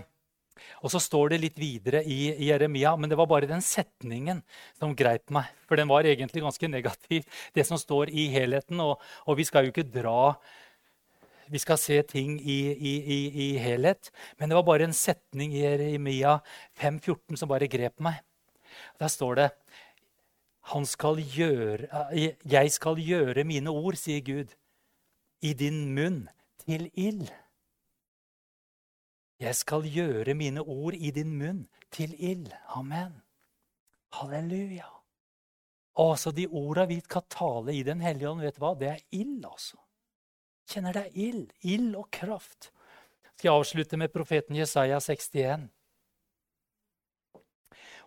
og, så står det litt videre i, Jeremia, men det var bare den setningen som greip meg. For den var egentlig ganske negativ, det som står i helheten. Og, og vi skal jo ikke dra vi skal se ting i, i, i, i, helhet. Men det var bare en setning i Jeremia 5,14 som bare grep meg. Der står det skal gjøre, eh, 'Jeg skal gjøre mine ord', sier Gud, 'i din munn til ild'. Jeg skal gjøre mine ord i din munn til ild. Amen. Halleluja. Altså, de orda vi skal tale i Den hellige ånd, vet du hva? Det er ild, altså kjenner det er ild. Ild og kraft. Skal Jeg avslutte med profeten Jesaja 61.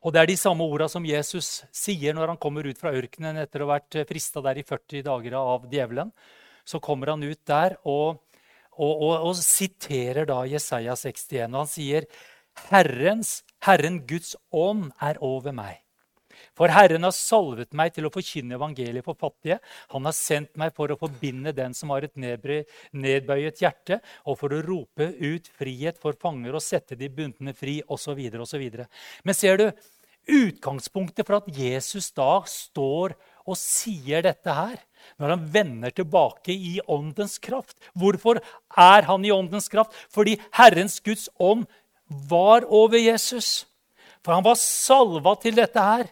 Og Det er de samme orda som Jesus sier når han kommer ut fra ørkenen etter å ha vært frista der i 40 dager av djevelen. Så kommer han ut der og, og, og, og siterer da Jesaja 61. Og han sier, Herrens, Herren Guds ånd er over meg for Herren har salvet meg til å forkynne evangeliet for fattige. Han har sendt meg for å forbinde den som har et nedbøyet hjerte, og for å rope ut frihet for fanger og sette de bundne fri, osv. osv. Men ser du, utgangspunktet for at Jesus da står og sier dette her, når han vender tilbake i åndens kraft. Hvorfor er han i åndens kraft? Fordi Herrens Guds ånd var over Jesus. For han var salva til dette her.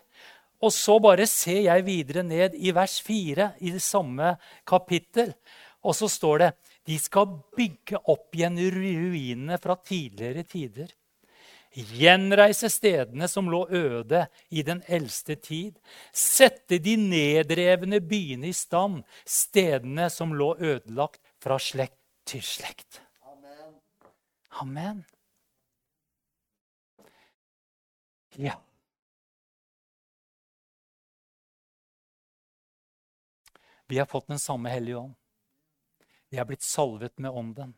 Og så bare ser jeg videre ned i vers 4 i det samme kapittel. Og så står det de skal bygge opp igjen ruinene fra tidligere tider. Gjenreise stedene som lå øde i den eldste tid. Sette de nedrevne byene i stand, stedene som lå ødelagt fra slekt til slekt. Amen. Amen. Ja. Vi har fått den samme Hellige Ånd. Vi er blitt salvet med Ånden.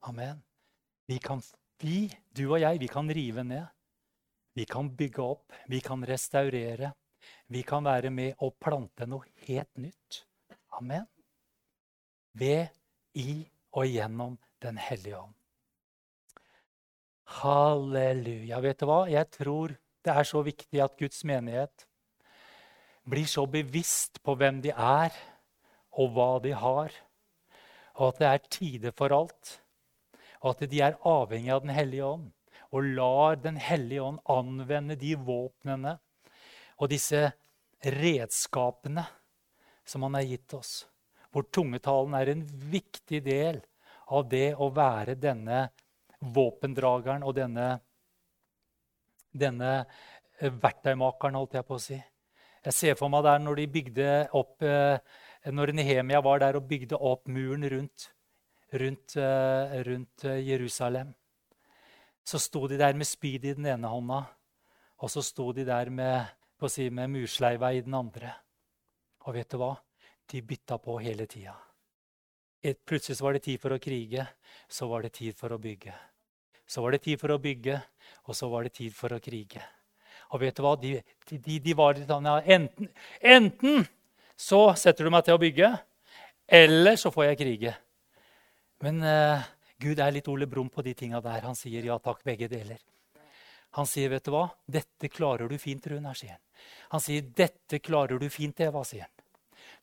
Amen. Vi kan, vi, du og jeg, vi kan rive ned. Vi kan bygge opp. Vi kan restaurere. Vi kan være med og plante noe helt nytt. Amen. Ved, i og gjennom Den hellige ånd. Halleluja. Vet du hva? Jeg tror det er så viktig at Guds menighet blir så bevisst på hvem de er, og hva de har, og at det er tider for alt. Og at de er avhengig av Den hellige ånd, og lar Den hellige ånd anvende de våpnene og disse redskapene som han har gitt oss. Hvor tungetalen er en viktig del av det å være denne våpendrageren og denne, denne eh, verktøymakeren, holdt jeg på å si. Jeg ser for meg der når de bygde opp eh, Når Nehemia var der og bygde opp muren rundt, rundt, eh, rundt Jerusalem. Så sto de der med spyd i den ene hånda, og så sto de der med, si, med mursleiva i den andre. Og vet du hva? De bytta på hele tida. Plutselig var det tid for å krige, så var det tid for å bygge. Så var det tid for å bygge, og så var det tid for å krige. Og vet du hva? De, de, de var sånn ja, enten, enten så setter du meg til å bygge, eller så får jeg krige. Men uh, Gud er litt Ole Brumm på de tinga der. Han sier ja takk, begge deler. Han sier, 'Vet du hva? Dette klarer du fint, Runar', sier han. Han sier, 'Dette klarer du fint, Eva', sier han.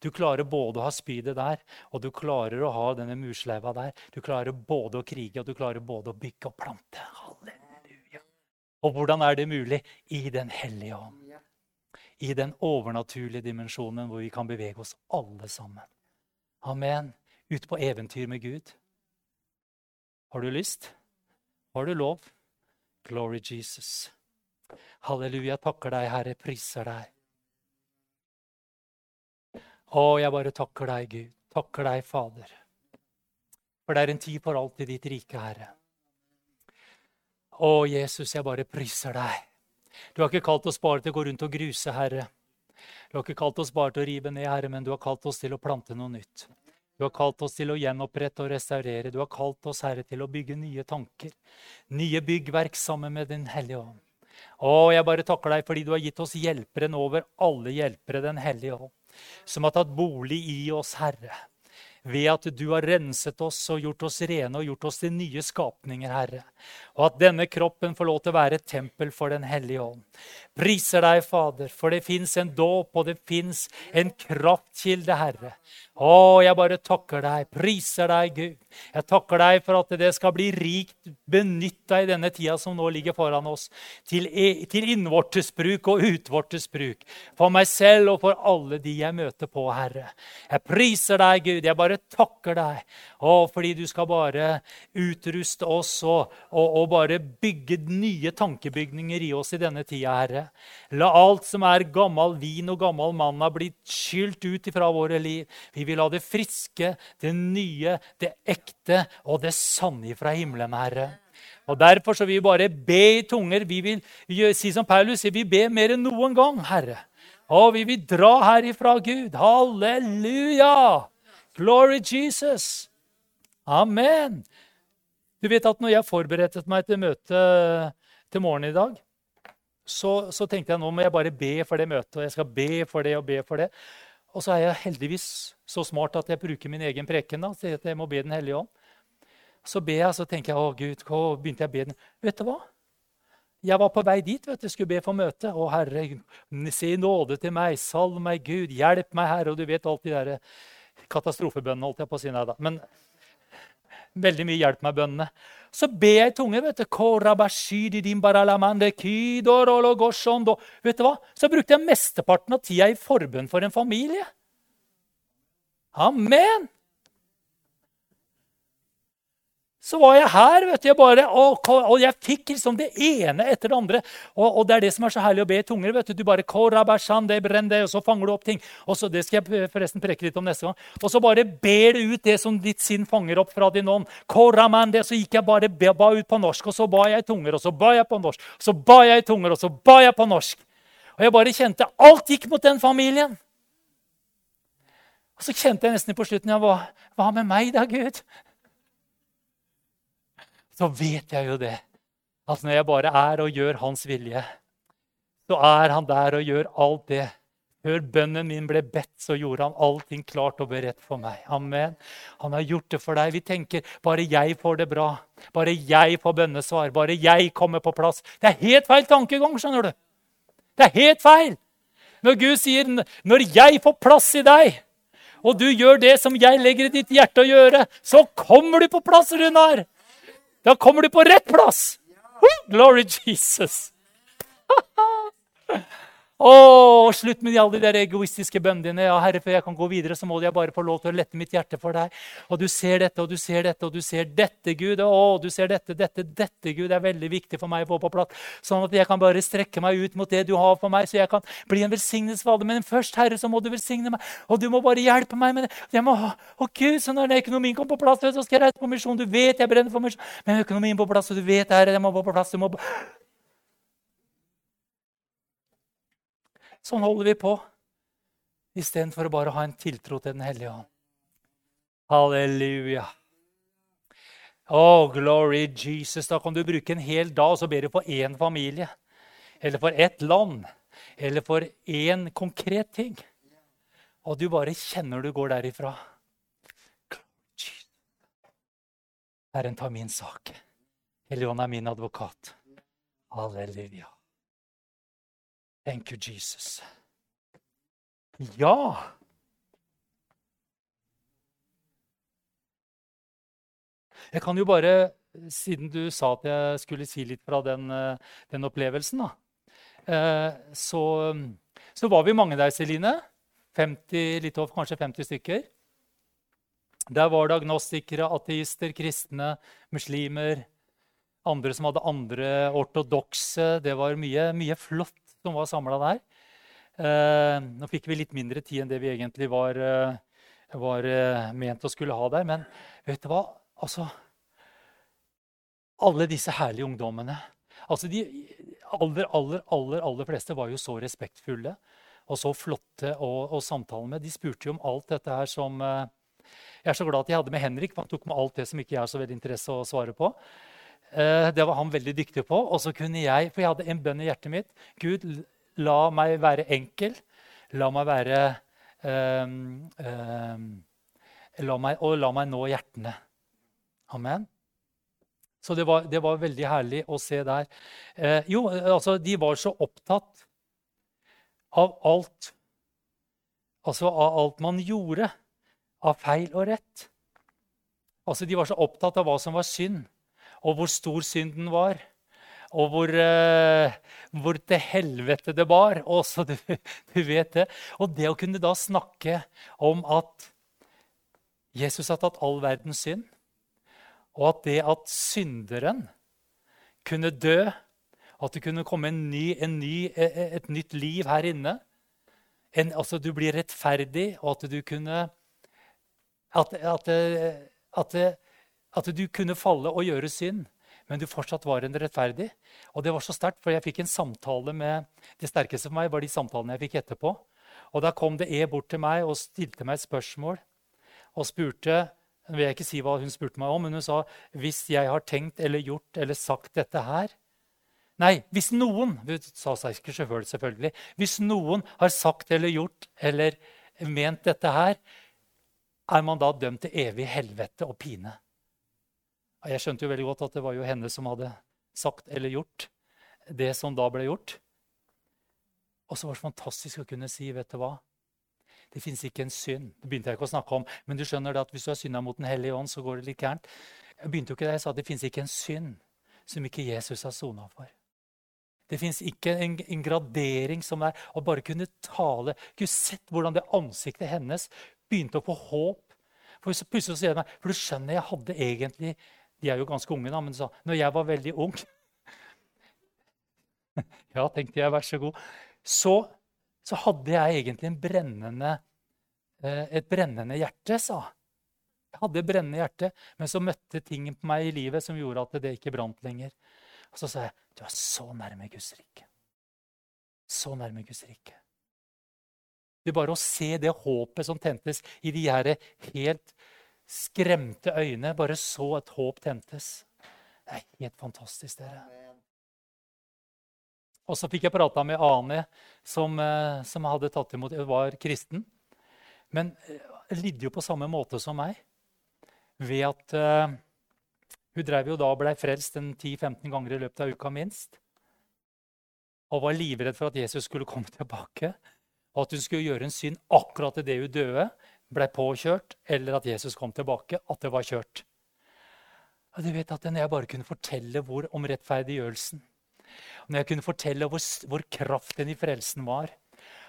Du klarer både å ha spydet der, og du klarer å ha denne mursleiva der. Du klarer både å krige, og du klarer både å bygge og plante. Halleluja. Og hvordan er det mulig? I Den hellige ånd. I den overnaturlige dimensjonen hvor vi kan bevege oss alle sammen. Amen. Ut på eventyr med Gud. Har du lyst? Har du lov? Glory Jesus. Halleluja. Takker deg, Herre. Priser deg. Å, jeg bare takker deg, Gud. Takker deg, Fader. For det er en tid for alt i ditt rike, Herre. Å, Jesus, jeg bare priser deg. Du har ikke kalt oss bare til å gå rundt og gruse, Herre. Du har ikke kalt oss bare til å rive ned, Herre, men du har kalt oss til å plante noe nytt. Du har kalt oss til å gjenopprette og restaurere. Du har kalt oss, Herre, til å bygge nye tanker. Nye byggverk sammen med Din Hellige Ånd. Å, jeg bare takker deg fordi du har gitt oss hjelperen over alle hjelpere, Den hellige ånd som har tatt bolig i oss, Herre. Ved at du har renset oss og gjort oss rene og gjort oss til nye skapninger, Herre. Og at denne kroppen får lov til å være et tempel for Den hellige ånd. Priser deg, Fader, for det fins en dåp, og det fins en kraftkilde, Herre. Å, jeg bare takker deg, priser deg, Gud. Jeg takker deg for at det skal bli rikt benytta i denne tida som nå ligger foran oss, til, til innvortes bruk og utvortes bruk. For meg selv og for alle de jeg møter på, Herre. Jeg priser deg, Gud. Jeg bare takker deg. Å, fordi du skal bare utruste oss og, og, og bare bygge nye tankebygninger i oss i denne tida, Herre. La alt som er gammel vin og gammel manna, bli skylt ut ifra våre liv. Vi vil ha det friske, det nye, det ekte og det sanne fra himmelen, Herre. Og Derfor så vil vi bare be i tunger. Vi vil si som Paulus vi vil be mer enn noen gang, Herre. Og vi vil dra herifra, Gud. Halleluja! Glory Jesus! Amen! Du vet at når jeg forberedte meg til møtet til morgenen i dag, så, så, tenkte jeg nå må jeg bare be for det møtet. og jeg skal be for det og be for det. Og så er jeg heldigvis så smart at jeg bruker min egen preken. da, så jeg må be Den hellige ånd. Så ber jeg, så tenker jeg å Gud, hva begynte jeg å be den. Vet du hva? Jeg var på vei dit, vet du, skulle be for møte. Å, Herre, si nåde til meg. Salv meg, Gud. Hjelp meg, Herre. Og du vet alt de der katastrofebønnene, holdt jeg på å si. Nei da. Men veldig mye hjelp med bønnene. Så ber jeg i tunge. vet du. Vet du hva? Så brukte jeg mesteparten av tida i forbønn for en familie. Amen! Så var jeg her, vet du, jeg bare, og, og jeg fikk liksom det ene etter det andre. Og, og, det er det som er så herlig å be i tunger. vet Du Du bare brende, og så fanger du opp ting. Og så, Det skal jeg forresten preke litt om neste gang. Og så bare ber du ut det som ditt sinn fanger opp fra din ånd. Så gikk jeg bare ba ut på norsk, og så ba jeg i tunger, og så ba jeg på norsk. Og så ba jeg i tunger, og så ba jeg på norsk. Og jeg bare kjente alt gikk mot den familien. Og så kjente jeg nesten på slutten jeg var, hva med meg, da, Gud? Så vet jeg jo det, at når jeg bare er og gjør Hans vilje, så er Han der og gjør alt det Før bønnen min ble bedt, så gjorde han allting klart og beredt for meg. Amen. Han har gjort det for deg. Vi tenker bare jeg får det bra. Bare jeg får bønnesvar. Bare jeg kommer på plass. Det er helt feil tankegang, skjønner du. Det er helt feil. Når Gud sier 'når jeg får plass i deg', og du gjør det som jeg legger i ditt hjerte å gjøre, så kommer du på plass, Runar. Da kommer du på rett plass. Glory Jesus. Å, slutt med alle de der egoistiske bønnene dine. Ja, Herre, før jeg kan gå videre, så må jeg bare få lov til å lette mitt hjerte for deg. Og du ser dette, og du ser dette, og du ser dette, Gud. Å, du ser dette, dette, dette, Gud. Det er veldig viktig for meg å få på plass. Sånn at jeg kan bare strekke meg ut mot det du har for meg, så jeg kan bli en velsignelse for alle. Men først, Herre, så må du velsigne meg. Og du må bare hjelpe meg med det. Jeg må Å, Gud, så når økonomien kommer på plass, så skal jeg reise på misjon. Du vet jeg brenner for misjon. Men økonomien på plass, og du vet, Herre, jeg må på plass. Du må Sånn holder vi på istedenfor å bare ha en tiltro til Den hellige ånd. Halleluja. Oh, glory Jesus. Da kan du bruke en hel dag og så ber du for én familie. Eller for ett land. Eller for én konkret ting. Og du bare kjenner du går derifra. Herren tar min sak. Helligånd er min advokat. Halleluja. Thank you, Jesus. Ja! Jeg kan jo bare, siden du sa at jeg skulle si litt fra den, eh, den opplevelsen, da. Eh, så, så, var vi mange der, Celine. 50, litt over kanskje 50 stykker. Der var det agnostikere, ateister, kristne, muslimer. Andre som hadde andre ortodokse. Det var mye, mye flott som var samla der. Eh, nå fikk vi litt mindre tid enn det vi egentlig var, eh, var eh, ment å skulle ha der. Men vet du hva? Altså Alle disse herlige ungdommene altså De aller, aller, aller, aller fleste var jo så respektfulle og så flotte å, å samtale med. De spurte jo om alt dette her som Jeg er så glad at jeg hadde med Henrik, for han tok med alt det som ikke jeg har så veldig interesse å svare på. Eh, det var han veldig dyktig på. Og så kunne jeg, for jeg hadde en bønn i hjertet mitt. Gud, la meg være enkel. La meg være um, um, la meg, Og la meg nå hjertene. Amen. Så det var, det var veldig herlig å se der. Eh, jo, altså, de var så opptatt av alt Altså av alt man gjorde, av feil og rett. Altså, De var så opptatt av hva som var synd og hvor stor synden var. Og hvor, uh, hvor til helvete det bar. Også, du, du, vet det. Og det å kunne da snakke om at Jesus har tatt all verdens synd, og at det at synderen kunne dø, at det kunne komme en ny, en ny, e, e, et nytt liv her inne en, altså Du blir rettferdig, og at du kunne at, at, at, at du kunne falle og gjøre synd, men du fortsatt var en rettferdig. Og det var så sterkt, for jeg fikk en samtale med Det sterkeste for meg var de samtalene jeg fikk etterpå. Og da kom det E bort til meg og stilte meg et spørsmål og spurte jeg vil ikke si hva hun spurte meg om, men hun sa hvis jeg har tenkt eller gjort eller sagt dette her Nei, hvis noen sa seg ikke selv, selvfølgelig, hvis noen har sagt eller gjort eller ment dette her, er man da dømt til evig helvete og pine. Jeg skjønte jo veldig godt at det var jo henne som hadde sagt eller gjort det som da ble gjort. Og så var det fantastisk å kunne si, vet du hva? Det fins ikke en synd. Det begynte jeg ikke å snakke om. Men du skjønner det at hvis du har synda mot Den hellige ånd, så går det litt gærent. Jeg begynte jo ikke det, jeg sa at det fins ikke en synd som ikke Jesus har sona for. Det fins ikke en, en, gradering som er å bare kunne tale. Gud, sett hvordan det ansiktet hennes begynte å få håp. For plutselig så sier jeg meg, for du skjønner, jeg hadde egentlig de er jo ganske unge, da, men sa når jeg var veldig ung Ja, tenkte jeg, vær så god. Så, så hadde jeg egentlig brennende, eh, et brennende hjerte, sa Jeg hadde et brennende hjerte, men så møtte ting på meg i livet som gjorde at det ikke brant lenger. Og så sa jeg, du er så nærme Guds rike. Så nærme Guds rike. Det er bare å se det håpet som tentes i de her helt skremte øyne bare så et håp tentes. Det er helt fantastisk, dere. Og så fikk jeg prata med Ane, som, eh, som hadde tatt imot, var kristen. Men eh, lidde jo på samme måte som meg. Ved at uh, hun drev jo da og blei frelst 10-15 ganger i løpet av uka minst. Og var livredd for at Jesus skulle komme tilbake. Og at hun skulle gjøre en synd akkurat idet hun døde, ble påkjørt, eller at Jesus kom tilbake, at det var kjørt. Og du vet at Når jeg bare kunne fortelle hvor, om rettferdiggjørelsen, når jeg kunne fortelle hvor, hvor kraften i frelsen var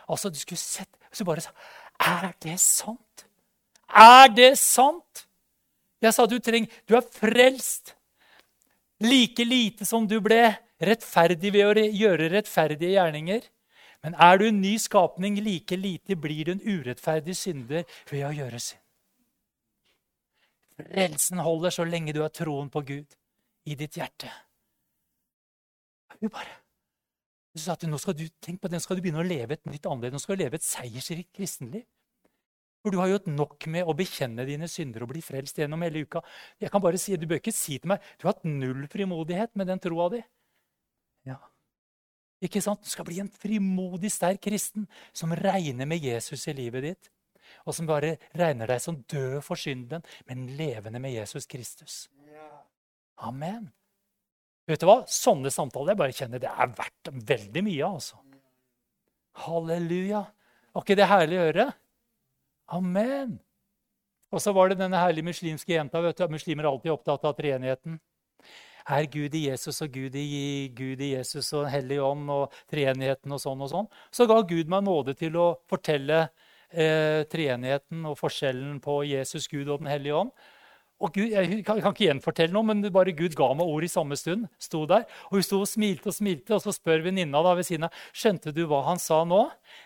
altså du skulle sett, så bare sa Er det sant? Er det sant? Jeg sa du trenger, du er frelst like lite som du ble rettferdig ved å gjøre rettferdige gjerninger. Men er du en ny skapning, like lite blir du en urettferdig synder ved å gjøre synd. Frelsen holder så lenge du har troen på Gud i ditt hjerte. Du bare du sa at nå skal du, tenk på det, nå skal du begynne å leve et nytt annerledes. Nå skal du leve et seiersrikt kristenliv. For du har gjort nok med å bekjenne dine synder og bli frelst gjennom hele uka. Jeg kan bare si, Du bør ikke si til meg du har hatt null frimodighet med den troa di. Ja. Ikke sant? Du skal bli en frimodig, sterk kristen som regner med Jesus i livet ditt og som bare regner deg som død for synden, men levende med Jesus Kristus. Amen. Vet du hva? Sånne samtaler jeg bare kjenner det er verdt veldig mye. altså. Halleluja. Var ikke det herlig å høre? Amen. Og så var det denne herlige muslimske jenta. vet du, Muslimer er alltid opptatt av treenigheten. Er Gud i Jesus og Gud i, Gud i Jesus og Den hellige ånd og treenigheten og sånn og sånn. Så ga Gud meg nåde til å fortelle eh, treenigheten og forskjellen på Jesus, Gud og Den hellige ånd. Og Gud, jeg kan, ikke gjenfortelle noe, men bare Gud ga meg ord i samme stund. Sto der, og Hun sto og smilte og smilte, og så spør venninna ved siden av skjønte du hva han sa nå.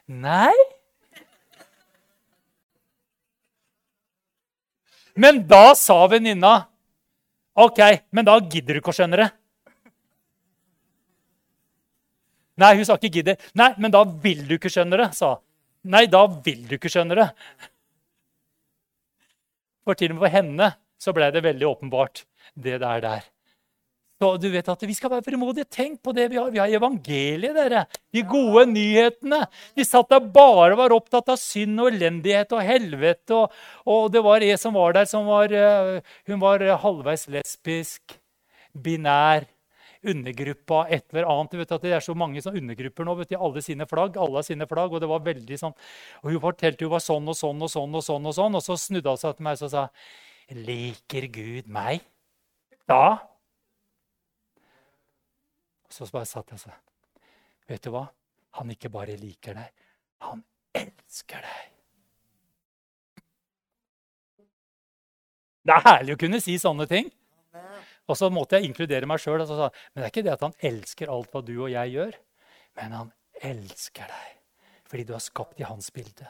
Nei. Men da sa venninna OK, men da gidder du ikke å skjønne det. Nei, hun sa ikke 'gidder'. Nei, men da vil du ikke skjønne det, sa hun. Nei, da vil du ikke skjønne det. For til og med for henne så ble det veldig åpenbart, det der der. Så du vet at Vi skal være frimodige. Tenk på det vi har. Vi har evangeliet, dere. De gode nyhetene. De satt der bare og var opptatt av synd og elendighet og helvete. Og, og det var en som var der, som var, eh, hun var halvveis lesbisk, binær undergruppa et eller annet. vet at Det er så mange sånn undergrupper nå. vet du, Alle sine flagg. alle sine flagg, og det var veldig sånn, og Hun fortalte hun var sånn og sånn og sånn, og sånn, og sånn, og så snudde hun seg til meg og sa Liker Gud meg da? Så bare satt jeg og sa Vet du hva? Han ikke bare liker deg, han elsker deg. Det er herlig å kunne si sånne ting. Og så måtte jeg inkludere meg sjøl. Men det er ikke det at han elsker alt hva du og jeg gjør. Men han elsker deg fordi du er skapt i hans bilde.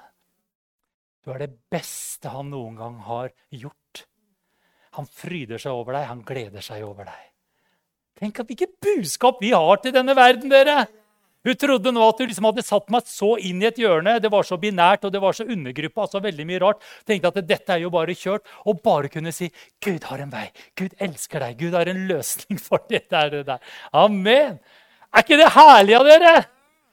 Du er det beste han noen gang har gjort. Han fryder seg over deg, han gleder seg over deg. Tenk at hvilket budskap vi har til denne verden, dere! Hun trodde nå at hun liksom hadde satt meg så inn i et hjørne. Det var så binært og det var så undergruppa. Altså veldig mye rart. Tenkte at dette er jo bare kjørt. Og bare kunne si Gud har en vei. Gud elsker deg. Gud har en løsning for dette. Det. Amen. Er ikke det herlig av dere?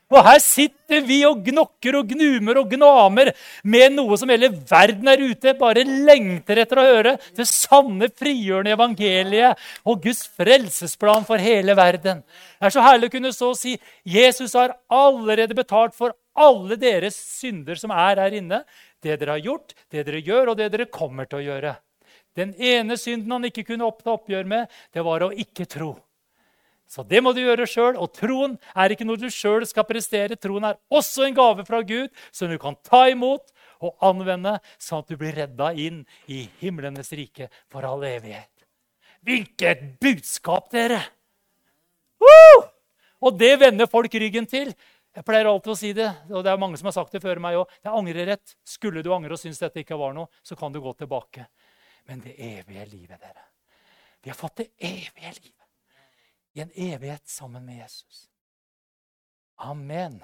Og her sitter vi og gnokker og gnumer og gnamer med noe som hele verden er ute, bare lengter etter å høre. Det sanne, frigjørende evangeliet og Guds frelsesplan for hele verden. Det er så herlig å kunne så si Jesus har allerede betalt for alle deres synder som er her inne. Det dere har gjort, det dere gjør, og det dere kommer til å gjøre. Den ene synden han ikke kunne oppta oppgjør med, det var å ikke tro. Så det må du gjøre sjøl. Og troen er ikke noe du sjøl skal prestere. Troen er også en gave fra Gud som du kan ta imot og anvende, sånn at du blir redda inn i himlenes rike for all evighet. Hvilket budskap, dere! Woo! Og det vender folk ryggen til. Jeg pleier alltid å si det, og det er mange som har sagt det før meg òg. Det er angrerett. Skulle du angre og synes dette ikke var noe, så kan du gå tilbake. Men det evige livet, dere. Vi har fått det evige livet i en evighet sammen med Jesus. Amen.